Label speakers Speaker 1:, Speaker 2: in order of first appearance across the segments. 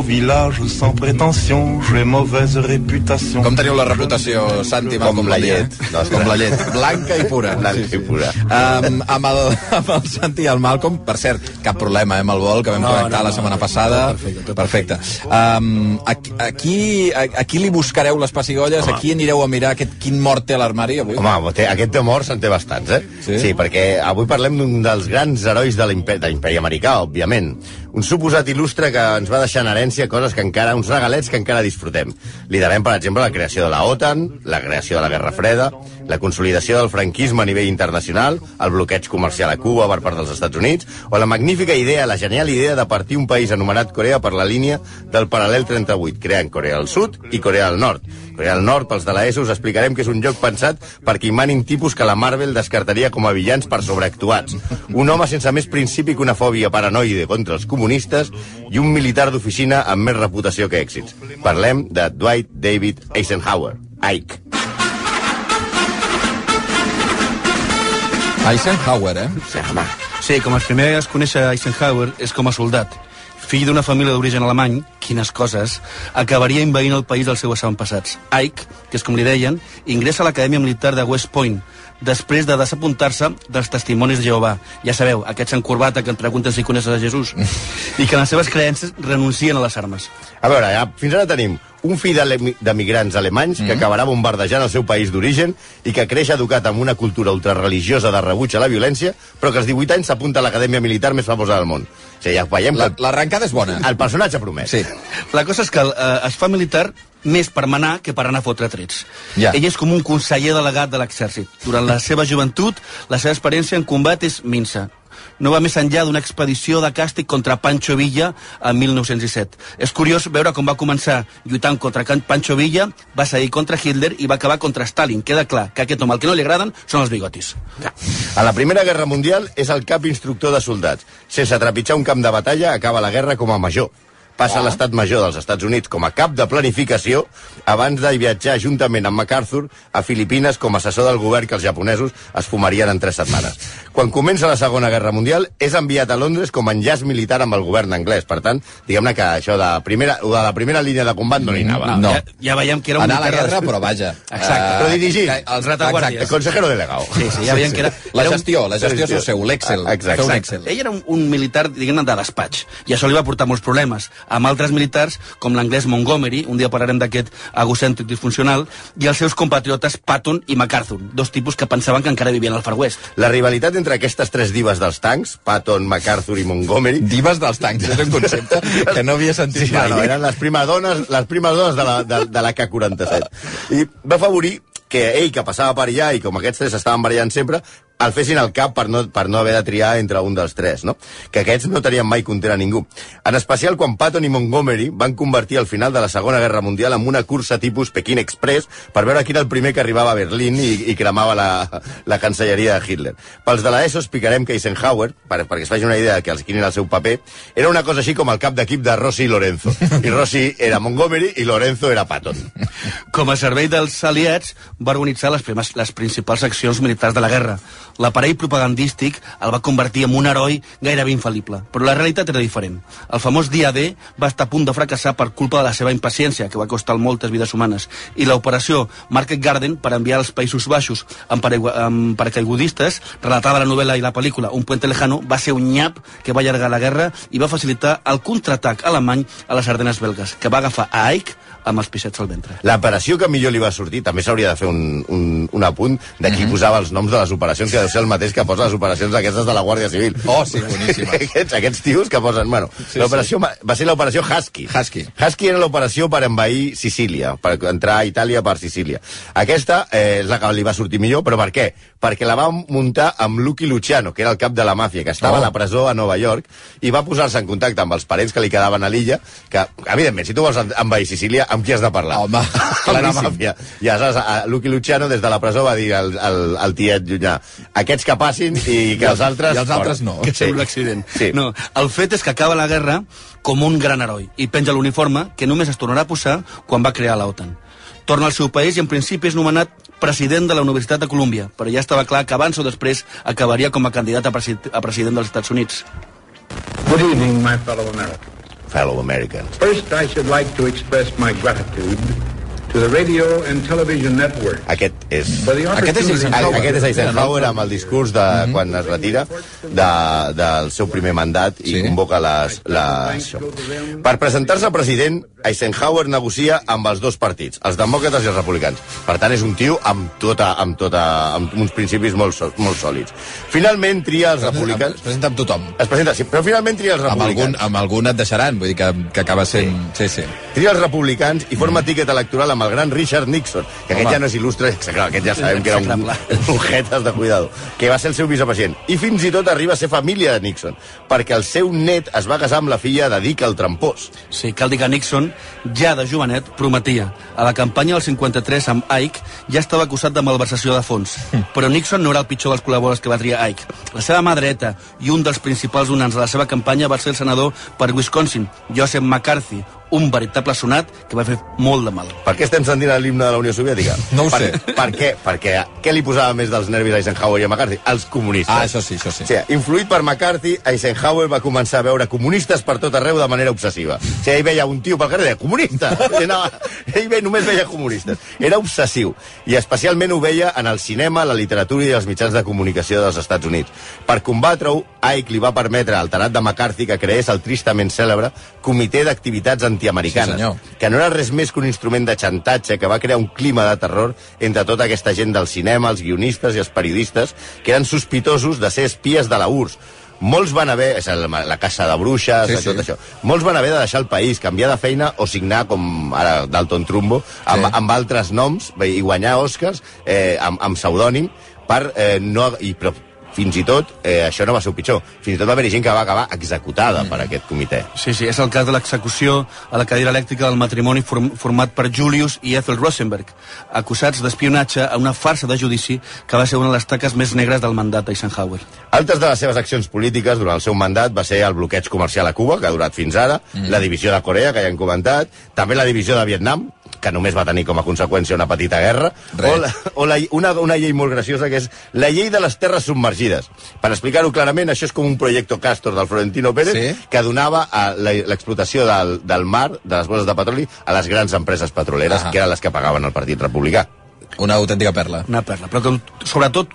Speaker 1: beau village sans prétention, j'ai mauvaise réputation.
Speaker 2: Com teniu la reputació, Santi?
Speaker 3: Com la llet.
Speaker 2: Com la llet. Blanca i pura.
Speaker 3: Blanca i pura.
Speaker 2: Um, amb, el, amb el Santi i el Malcolm, per cert, cap problema eh, amb el vol que vam
Speaker 4: No,
Speaker 2: connectar
Speaker 4: no,
Speaker 2: la
Speaker 4: no,
Speaker 2: setmana
Speaker 4: no,
Speaker 2: passada.
Speaker 4: perfecte,
Speaker 2: perfecte. Um, aquí, aquí, aquí li buscareu les pessigolles?
Speaker 3: Home.
Speaker 2: Aquí anireu a mirar aquest, quin mort té l'armari avui?
Speaker 3: Home, té, aquest de morts en té bastants, eh?
Speaker 2: Sí?
Speaker 3: sí perquè avui parlem d'un dels grans herois de l'imperi americà, òbviament. Un suposat il·lustre que ens va deixar en herència coses que encara, uns regalets que encara disfrutem. Li devem, per exemple, la creació de la OTAN, la creació de la Guerra Freda, la consolidació del franquisme a nivell internacional, el bloqueig comercial a Cuba per part dels Estats Units, o la magnífica idea, la genial idea de partir un país anomenat Corea per la línia del paral·lel 38, creant Corea del Sud i Corea del Nord. Corea del Nord, pels de l'ESO, us explicarem que és un joc pensat perquè hi manin tipus que la Marvel descartaria com a villans per sobreactuats. Un home sense més principi que una fòbia paranoide contra els comunistes i un militar d'oficina amb més reputació que èxits. Parlem de Dwight David Eisenhower, Ike.
Speaker 2: Eisenhower, eh?
Speaker 3: Sí, home.
Speaker 4: Sí, com els primers a conèixer Eisenhower és com a soldat. Fill d'una família d'origen alemany, quines coses, acabaria invadint el país dels seus avantpassats. Ike, que és com li deien, ingressa a l'Acadèmia Militar de West Point, després de desapuntar-se dels testimonis de Jehovà. Ja sabeu, aquests en corbata que et pregunten si coneixes a Jesús. I que en les seves creences renuncien a les armes.
Speaker 3: A veure, ja, fins ara tenim un fill d'emigrants alemanys que acabarà bombardejant el seu país d'origen i que creix educat amb una cultura ultrareligiosa de rebuig a la violència, però que als 18 anys s'apunta a l'acadèmia militar més famosa del món. O sigui, ja veiem
Speaker 2: La-
Speaker 3: que
Speaker 2: L'arrencada és bona.
Speaker 3: el personatge promet.
Speaker 2: Sí.
Speaker 4: La cosa és que eh, es fa militar més per manar que per anar a fotre trets.
Speaker 2: Ja.
Speaker 4: Ell és com un conseller delegat de l'exèrcit. Durant la seva joventut, la seva experiència en combat és minsa. No va més enllà d'una expedició de càstig contra Pancho Villa en 1917. És curiós veure com va començar lluitant contra Pancho Villa, va seguir contra Hitler i va acabar contra Stalin. Queda clar que aquest home al que no li agraden són els bigotis.
Speaker 3: A la Primera Guerra Mundial és el cap instructor de soldats. Sense trepitjar un camp de batalla, acaba la guerra com a major. Passa a l'estat major dels Estats Units com a cap de planificació abans de viatjar juntament amb MacArthur a Filipines com a assessor del govern que els japonesos es fumarien en tres setmanes. Quan comença la Segona Guerra Mundial és enviat a Londres com a enllaç militar amb el govern anglès. Per tant, diguem-ne que això de, primera, de la primera línia de combat no li anava.
Speaker 2: No.
Speaker 4: Ja, ja veiem que era un
Speaker 2: Anar a la guerra, però vaja.
Speaker 4: Exacte.
Speaker 3: Però dirigir.
Speaker 2: que-
Speaker 4: Els retaguardies.
Speaker 3: El consejero delegado.
Speaker 4: Sí, sí, ja veiem que era...
Speaker 2: La
Speaker 4: era un-
Speaker 2: gestió, la gestió és el seu, l'Excel.
Speaker 3: Exacte.
Speaker 2: Excel.
Speaker 4: Ell era un, un militar, diguem-ne, de despatx, i això li va portar molts problemes. Amb altres militars, com l'anglès Montgomery, un dia parlarem d'aquest egocèntric disfuncional, i els seus compatriotes Patton i MacArthur, dos tipus que pensaven que encara vivien al Far West.
Speaker 3: La rivalitat entre aquestes tres divas dels tancs, Patton, MacArthur i Montgomery,
Speaker 2: Divas dels tancs, és un concepte que no havia sentit
Speaker 3: Sí,
Speaker 2: mai.
Speaker 3: no, eren les primes dones, les primes dones de la, de, de la K-47. I va afavorir que ell, que passava per allà, i com aquests tres estaven barallant sempre, el fessin al cap per no, per no haver de triar entre un dels tres, no? Que aquests no tenien mai compter a ningú. En especial quan Patton i Montgomery van convertir el final de la Segona Guerra Mundial en una cursa tipus Pequín Express per veure qui era el primer que arribava a Berlín i, i cremava la, la cancelleria de Hitler. Pels de l'ESO explicarem que Eisenhower, per, perquè es faci una idea de que els quin era el seu paper, era una cosa així com el cap d'equip de Rossi i Lorenzo. I Rossi era Montgomery i Lorenzo era Patton.
Speaker 4: Com a servei dels aliats, va organitzar les, primes, les principals accions militars de la guerra. L'aparell propagandístic el va convertir en un heroi gairebé infal·lible, però la realitat era diferent. El famós dia D va estar a punt de fracassar per culpa de la seva impaciència, que va costar moltes vides humanes, i l'operació Market Garden per enviar als Països Baixos amb, amb paracaigudistes, relatada a la novel·la i la pel·lícula Un puente lejano, va ser un nyap que va allargar la guerra i va facilitar el contraatac alemany a les Ardenes belgues, que va agafar a Ike amb els pixets al ventre.
Speaker 3: L'operació que millor li va sortir, també s'hauria de fer un, un, un apunt de qui posava els noms de les operacions, que deu ser el mateix que posa les operacions aquestes de la Guàrdia Civil.
Speaker 2: Oh, sí, boníssima.
Speaker 3: aquests, aquests tios que posen... Bueno,
Speaker 2: Sí,
Speaker 3: sí, l'operació va va ser l'operació Husky.
Speaker 2: Husky.
Speaker 3: Husky era l'operació per envair Sicília, per entrar a Itàlia per Sicília. Aquesta eh, és la que li va sortir millor, però per què? Perquè la va muntar amb Lucky Luciano, que era el cap de la màfia, que estava
Speaker 2: Oh.
Speaker 3: a la presó a Nova York, i va posar-se en contacte amb els parents que li quedaven a l'illa, que, evidentment, si tu vols envair Sicília, amb qui has de parlar?
Speaker 2: Home,
Speaker 3: amb la
Speaker 2: claríssim.
Speaker 3: màfia. I aleshores, a Lucky Luciano, des de la presó, va dir al, al, al tiet llunyà, aquests que passin i que els altres...
Speaker 2: I els altres
Speaker 3: fora."
Speaker 2: no.
Speaker 4: que sembla un accident.
Speaker 3: Sí.
Speaker 4: No, el fet és que acaba la guerra com un gran heroi i penja l'uniforme que només es tornarà a posar quan va crear l'OTAN. Torna al seu país i en principi és nomenat president de la Universitat de Colúmbia, però ja estava clar que abans o després acabaria com a candidat a, presi a president dels Estats Units.
Speaker 5: Good evening, my fellow Americans.
Speaker 3: Fellow Americans.
Speaker 5: First, I should like to express my gratitude to the radio and television network.
Speaker 3: Aquest és...
Speaker 2: Aquest és.
Speaker 3: Aquest és Eisenhower amb el discurs de quan es retira de, del seu primer mandat i
Speaker 2: Sí.
Speaker 3: convoca les, les. Per presentar-se president, Eisenhower negocia amb els dos partits, els demòcrates i els republicans. Per tant, és un tio amb, tota, amb, tota, amb uns principis molt, molt sòlids. Finalment tria els
Speaker 2: Es
Speaker 3: republicans...
Speaker 2: presenta amb tothom.
Speaker 3: Es presenta, sí, però finalment tria els
Speaker 2: Amb algun,
Speaker 3: republicans.
Speaker 2: amb algun et deixaran, vull dir que, que acaba sent... Sí, sí.
Speaker 3: Tria els republicans i forma tiquet electoral amb el gran Richard Nixon, que aquest
Speaker 2: Home.
Speaker 3: ja no és il·lustre, clar, aquest ja sabem que era un, un jetes de cuidado, que va ser el seu vicepresident. I fins i tot arriba a ser família de Nixon, perquè el seu net es va casar amb la filla de Dick el Trampós.
Speaker 4: Sí, cal dir que Nixon, ja de jovenet, prometia. A la campanya del 53 amb Ike ja estava acusat de malversació de fons. Però Nixon no era el pitjor dels col·laboradors que va triar Ike. La seva mà dreta i un dels principals donants de la seva campanya va ser el senador per Wisconsin, Joseph McCarthy, un veritable sonat que va fer molt de mal.
Speaker 3: Per què estem sentint l'himne de la Unió Soviètica?
Speaker 2: No ho
Speaker 3: per,
Speaker 2: sé.
Speaker 3: Per què? Perquè què li posava més dels nervis a Eisenhower i a McCarthy? Els comunistes.
Speaker 2: Ah, això sí, això sí.
Speaker 3: O sigui, influït per McCarthy, Eisenhower va començar a veure comunistes per tot arreu de manera obsessiva. O sigui, ell veia un tio pel carrer i deia, comunista! I anava, ell ve, només veia comunistes. Era obsessiu. I especialment ho veia en el cinema, la literatura i els mitjans de comunicació dels Estats Units. Per combatre-ho, Ike li va permetre al tenat de McCarthy que creés el tristament cèlebre Comitè d'Activitats Antiamericanes,
Speaker 2: Sí, senyor.
Speaker 3: que no era res més que un instrument de xantatge que va crear un clima de terror entre tota aquesta gent del cinema, els guionistes i els periodistes, que eren sospitosos de ser espies de la URSS. Molts van haver, és la, la caça de bruixes,
Speaker 2: Sí,
Speaker 3: sí, tot
Speaker 2: sí.
Speaker 3: això, molts van haver de deixar el país, canviar de feina o signar, com ara Dalton Trumbo, amb,
Speaker 2: Sí.
Speaker 3: amb altres noms i guanyar Oscars eh, amb, amb pseudònim per eh, no... I, però fins i tot, eh, això no va ser el pitjor, fins i tot va haver gent que va acabar executada per aquest comitè.
Speaker 4: Sí, sí, és el cas de l'execució a la cadira elèctrica del matrimoni form format per Julius i Ethel Rosenberg, acusats d'espionatge a una farsa de judici que va ser una de les taques més negres del mandat d'Eisenhower.
Speaker 3: Altres de les seves accions polítiques durant el seu mandat va ser el bloqueig comercial a Cuba, que ha durat fins ara, mm. la divisió de Corea, que ja hem comentat, també la divisió de Vietnam, que només va tenir com a conseqüència una petita guerra,
Speaker 2: Res.
Speaker 3: o, la, o la, una, una llei molt graciosa que és la llei de les terres submergides. Per explicar-ho clarament, això és com un projecte Castor del Florentino Pérez
Speaker 2: Sí.
Speaker 3: que donava a la- l'explotació del, del mar, de les bosses de petroli, a les grans empreses petroleres,
Speaker 2: Ah.
Speaker 3: que eren les que pagaven el Partit Republicà.
Speaker 2: Una autèntica perla.
Speaker 4: Una perla. Però que, sobretot,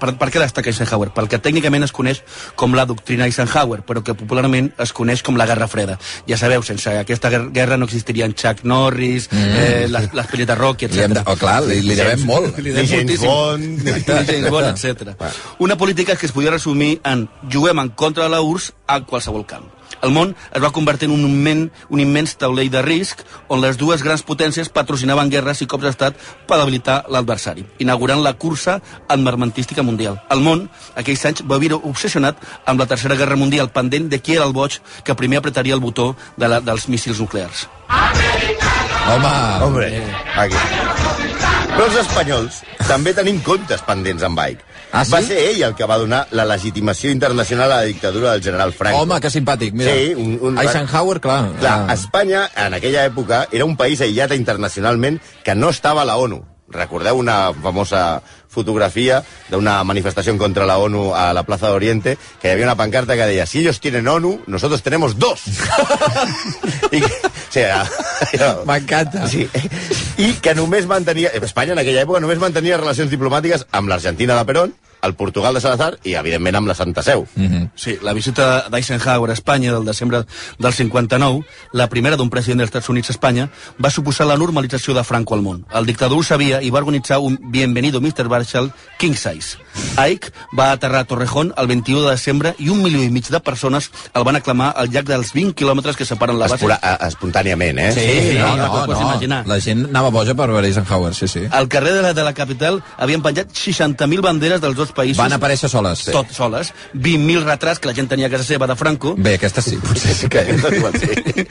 Speaker 4: per, per què destaca Eisenhower? Perquè tècnicament es coneix com la doctrina Eisenhower, però que popularment es coneix com la Guerra Freda. Ja sabeu, sense aquesta guer- guerra no existirien Chuck Norris, mm. eh, les, les de Rocky, etc.
Speaker 2: oh, clar, li, li devem molt.
Speaker 4: Li devem
Speaker 3: James
Speaker 4: moltíssim.
Speaker 3: Bond, Ni
Speaker 4: James Bond, etc. Una política que es podia resumir en juguem en contra de la URSS a qualsevol camp. El món es va convertir en un, immen, un immens taulell de risc on les dues grans potències patrocinaven guerres i cops d'estat per debilitar l'adversari, inaugurant la cursa armamentística mundial. El món, aquells anys, va viure obsessionat amb la Tercera Guerra Mundial, pendent de qui era el boig que primer apretaria el botó de la, dels míssils nuclears.
Speaker 2: Home,
Speaker 3: Hombre, aquí. Però els espanyols també tenim comptes pendents amb Ike.
Speaker 2: Ah, sí?
Speaker 3: Va ser ell el que va donar la legitimació internacional a la dictadura del general Franco.
Speaker 2: home, que simpàtic, mira.
Speaker 3: Sí, un- un-
Speaker 2: Eisenhower, clar.
Speaker 3: Clar,
Speaker 2: Ah.
Speaker 3: Espanya, en aquella època, era un país aïllat internacionalment que no estava a la ONU. Recordeu una famosa fotografia d'una manifestació contra la ONU a la Plaza de Oriente, que hi havia una pancarta que deia si ellos tienen ONU, nosotros tenemos dos. I, o era-
Speaker 2: M'encanta.
Speaker 3: Sí. I que només mantenia... Espanya en aquella època només mantenia relacions diplomàtiques amb l'Argentina de Perón, el Portugal de Salazar i, evidentment, amb la Santa Seu.
Speaker 2: Mhm.
Speaker 4: Sí, la visita d'Eisenhower a Espanya del desembre del 59, la primera d'un president dels Estats Units a Espanya, va suposar la normalització de Franco al món. El dictador ho sabia i va organitzar un Bienvenido Mr. Marshall King Size. Ike va aterrar a Torrejón el 21 de desembre i un milió i mig de persones el van aclamar al llarg dels 20 quilòmetres que separen la base.
Speaker 3: Espura, a- espontàniament, eh?
Speaker 2: Sí, no,
Speaker 4: no,
Speaker 2: no,
Speaker 4: t'ho pots
Speaker 2: no.
Speaker 4: imaginar.
Speaker 2: La gent anava boja per veure Eisenhower, sí, sí.
Speaker 4: Al carrer de la, de la capital havien penjat 60.000 banderes dels dos països.
Speaker 2: Van aparèixer soles. Sí.
Speaker 4: tot soles, 20.000 retrats que la gent tenia a casa seva de Franco,
Speaker 2: Bé, aquesta sí, potser sí que...
Speaker 3: sí.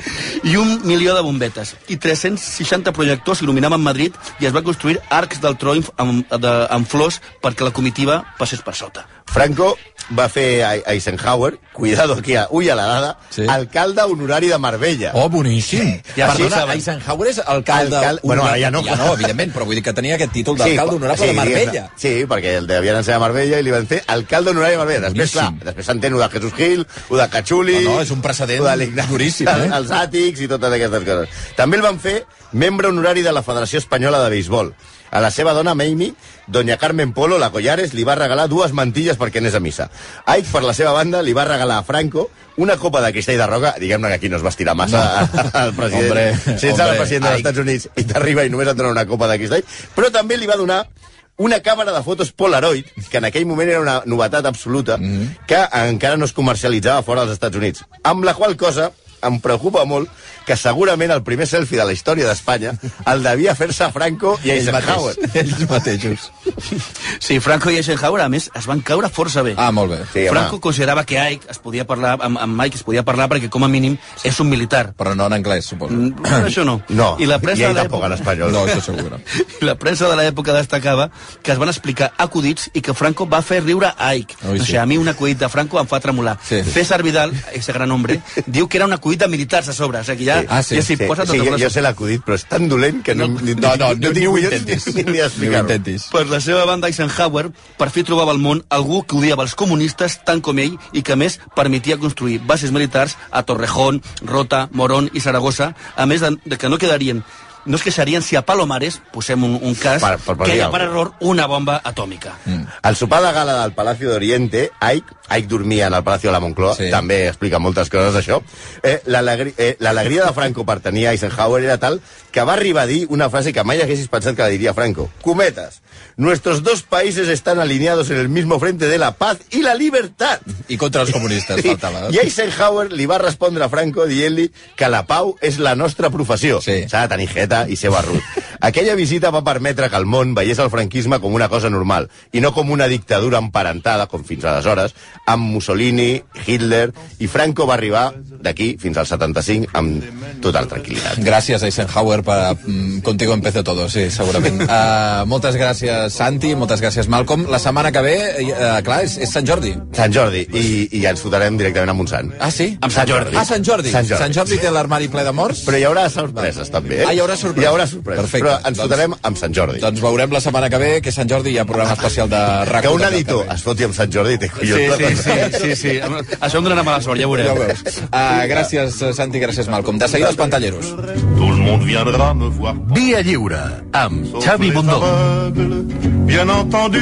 Speaker 4: i un milió de bombetes i 360 projectors il·luminaven Madrid i es va construir arcs del tron amb, de, amb flors perquè la comitiva passés per sota.
Speaker 3: Franco va fer a Eisenhower, cuidado aquí, a ull a la dada,
Speaker 2: Sí.
Speaker 3: sí. alcalde honorari de Marbella.
Speaker 2: Oh, boníssim.
Speaker 4: Ja
Speaker 2: Perdona,
Speaker 4: saben.
Speaker 2: Eisenhower és alcalde...
Speaker 3: Alcal- bueno, ara ja no.
Speaker 2: Ja no, evidentment, però vull dir que tenia aquest títol d'alcalde honorable de Marbella.
Speaker 3: Sí, perquè el devien ensenyar a Marbella i li van fer alcalde honorari de Marbella. Després, clar, després s'entén de Jesús Gil, ho de Cachuli...
Speaker 2: No, no, és un precedent
Speaker 3: de
Speaker 2: duríssim, eh?
Speaker 3: Els àtics i totes aquestes coses. També el van fer membre honorari de la Federació Espanyola de Béisbol. A la seva dona, Mamie, doña Carmen Polo, la Collares, li va regalar dues mantilles perquè anés a missa. Ike, per la seva banda, li va regalar a Franco una copa de cristall de roca, diguem-ne que aquí no es va estirar massa no. al president.
Speaker 2: Hombre,
Speaker 3: si ets
Speaker 2: hombre,
Speaker 3: el president dels. Estats Units i t'arriba i només et dona una copa de cristall, però també li va donar una càmera de fotos Polaroid, que en aquell moment era una novetat absoluta, mm -hmm. que encara no es comercialitzava fora dels Estats Units. Amb la qual cosa em preocupa molt que segurament el primer selfie de la història d'Espanya el devia fer-se Franco i
Speaker 2: Ells
Speaker 3: Eisenhower.
Speaker 2: mateixos. Ells mateixos.
Speaker 4: Sí, Franco i Eisenhower, a més, es van caure força bé.
Speaker 2: Ah, molt bé.
Speaker 3: Sí,
Speaker 4: Franco
Speaker 3: home.
Speaker 4: considerava que Ike es podia parlar, amb, amb Mike es podia parlar perquè com a mínim és un militar.
Speaker 2: Però no en anglès, suposo.
Speaker 4: Mm, Això no.
Speaker 3: No,
Speaker 4: I la premsa
Speaker 3: i ell
Speaker 4: de
Speaker 3: tampoc en
Speaker 4: l'època-
Speaker 3: espanyol.
Speaker 2: No, això segur.
Speaker 4: La premsa de l'època destacava que es van explicar acudits i que Franco va fer riure a Ike.
Speaker 2: Ui,
Speaker 4: o
Speaker 2: sí.
Speaker 4: sigui, a mi un acudit de Franco em fa tremolar.
Speaker 2: Sí.
Speaker 4: César Vidal, ese gran hombre, diu que era un acudit de militars a sobre. O sigui, ja,
Speaker 2: Ah, sí,
Speaker 4: ja s'hi
Speaker 3: Sí,
Speaker 4: posa
Speaker 3: sí, jo,
Speaker 4: les...
Speaker 3: jo sé l'acudit, però és tan dolent que no, ni,
Speaker 2: No, no,
Speaker 3: no,
Speaker 2: ni, ho intentis.
Speaker 3: Ni, ni
Speaker 2: Ni ho intentis.
Speaker 4: Per la seva banda, Eisenhower per fi trobava al món algú que odiava els comunistes tant com ell i que a més permetia construir bases militars a Torrejón, Rota, Morón i Saragossa, a més de, de que no quedarien no es queixarien si a Palomares, posem un, un cas,
Speaker 3: Per- per- per
Speaker 4: que hi ha per error una bomba atòmica. Mm.
Speaker 3: Al sopar de gala del Palacio d'Oriente, Ike, Ike dormia en el Palacio de la Moncloa,
Speaker 2: Sí.
Speaker 3: també explica moltes coses d'això, eh, eh, l'alegria de Franco per tenir Eisenhower era tal que va arribar a dir una frase que mai haguessis pensat que la diria Franco. Cometes, nuestros dos países están alineados en el mismo frente de la paz y la libertad.
Speaker 2: I contra els comunistes, faltava.
Speaker 3: I Eisenhower li va respondre a Franco dient-li que la pau és la nostra professió.
Speaker 2: Sí.
Speaker 3: S'ha de tenir jeta i ser barrut. Aquella visita va permetre que el món veiés el franquisme com una cosa normal i no com una dictadura emparentada, com fins aleshores, amb Mussolini, Hitler i Franco va arribar d'aquí fins al 75 amb total tranquil·litat.
Speaker 2: Gràcies, Eisenhower, per mm, Contigo empece todo, sí, segurament. Uh, moltes gràcies, Santi, moltes gràcies, Malcolm. La setmana que ve, uh, clar, és, és Sant Jordi.
Speaker 3: Sant Jordi, i, i ja ens fotrem directament a Montsant.
Speaker 2: Ah, sí?
Speaker 4: Amb Sant Jordi.
Speaker 2: Ah, Sant Jordi.
Speaker 3: Sant Jordi.
Speaker 2: Sant Jordi té l'armari ple de morts?
Speaker 3: Però hi haurà sorpreses, també. Eh?
Speaker 2: Ah, hi haurà sorpreses.
Speaker 3: Hi haurà sorpreses.
Speaker 2: Perfecte.
Speaker 3: Però ens
Speaker 2: Doncs-
Speaker 3: fotrem amb Sant Jordi.
Speaker 2: Doncs veurem la setmana que ve, que Sant Jordi, hi ha programa especial de RAC1.
Speaker 3: que un editor es foti amb Sant Jordi té
Speaker 4: Sí,
Speaker 3: collons.
Speaker 4: sí, sí, sí, sí. Això em donarà mala sort, ja ho
Speaker 2: Ja ho
Speaker 4: veurem.
Speaker 2: veus. Uh, gràcies, Santi, gràcies, Malcolm. De seguida, els pantalleros.
Speaker 6: Via lliure amb Xavi Bundó.
Speaker 1: Bien entendu,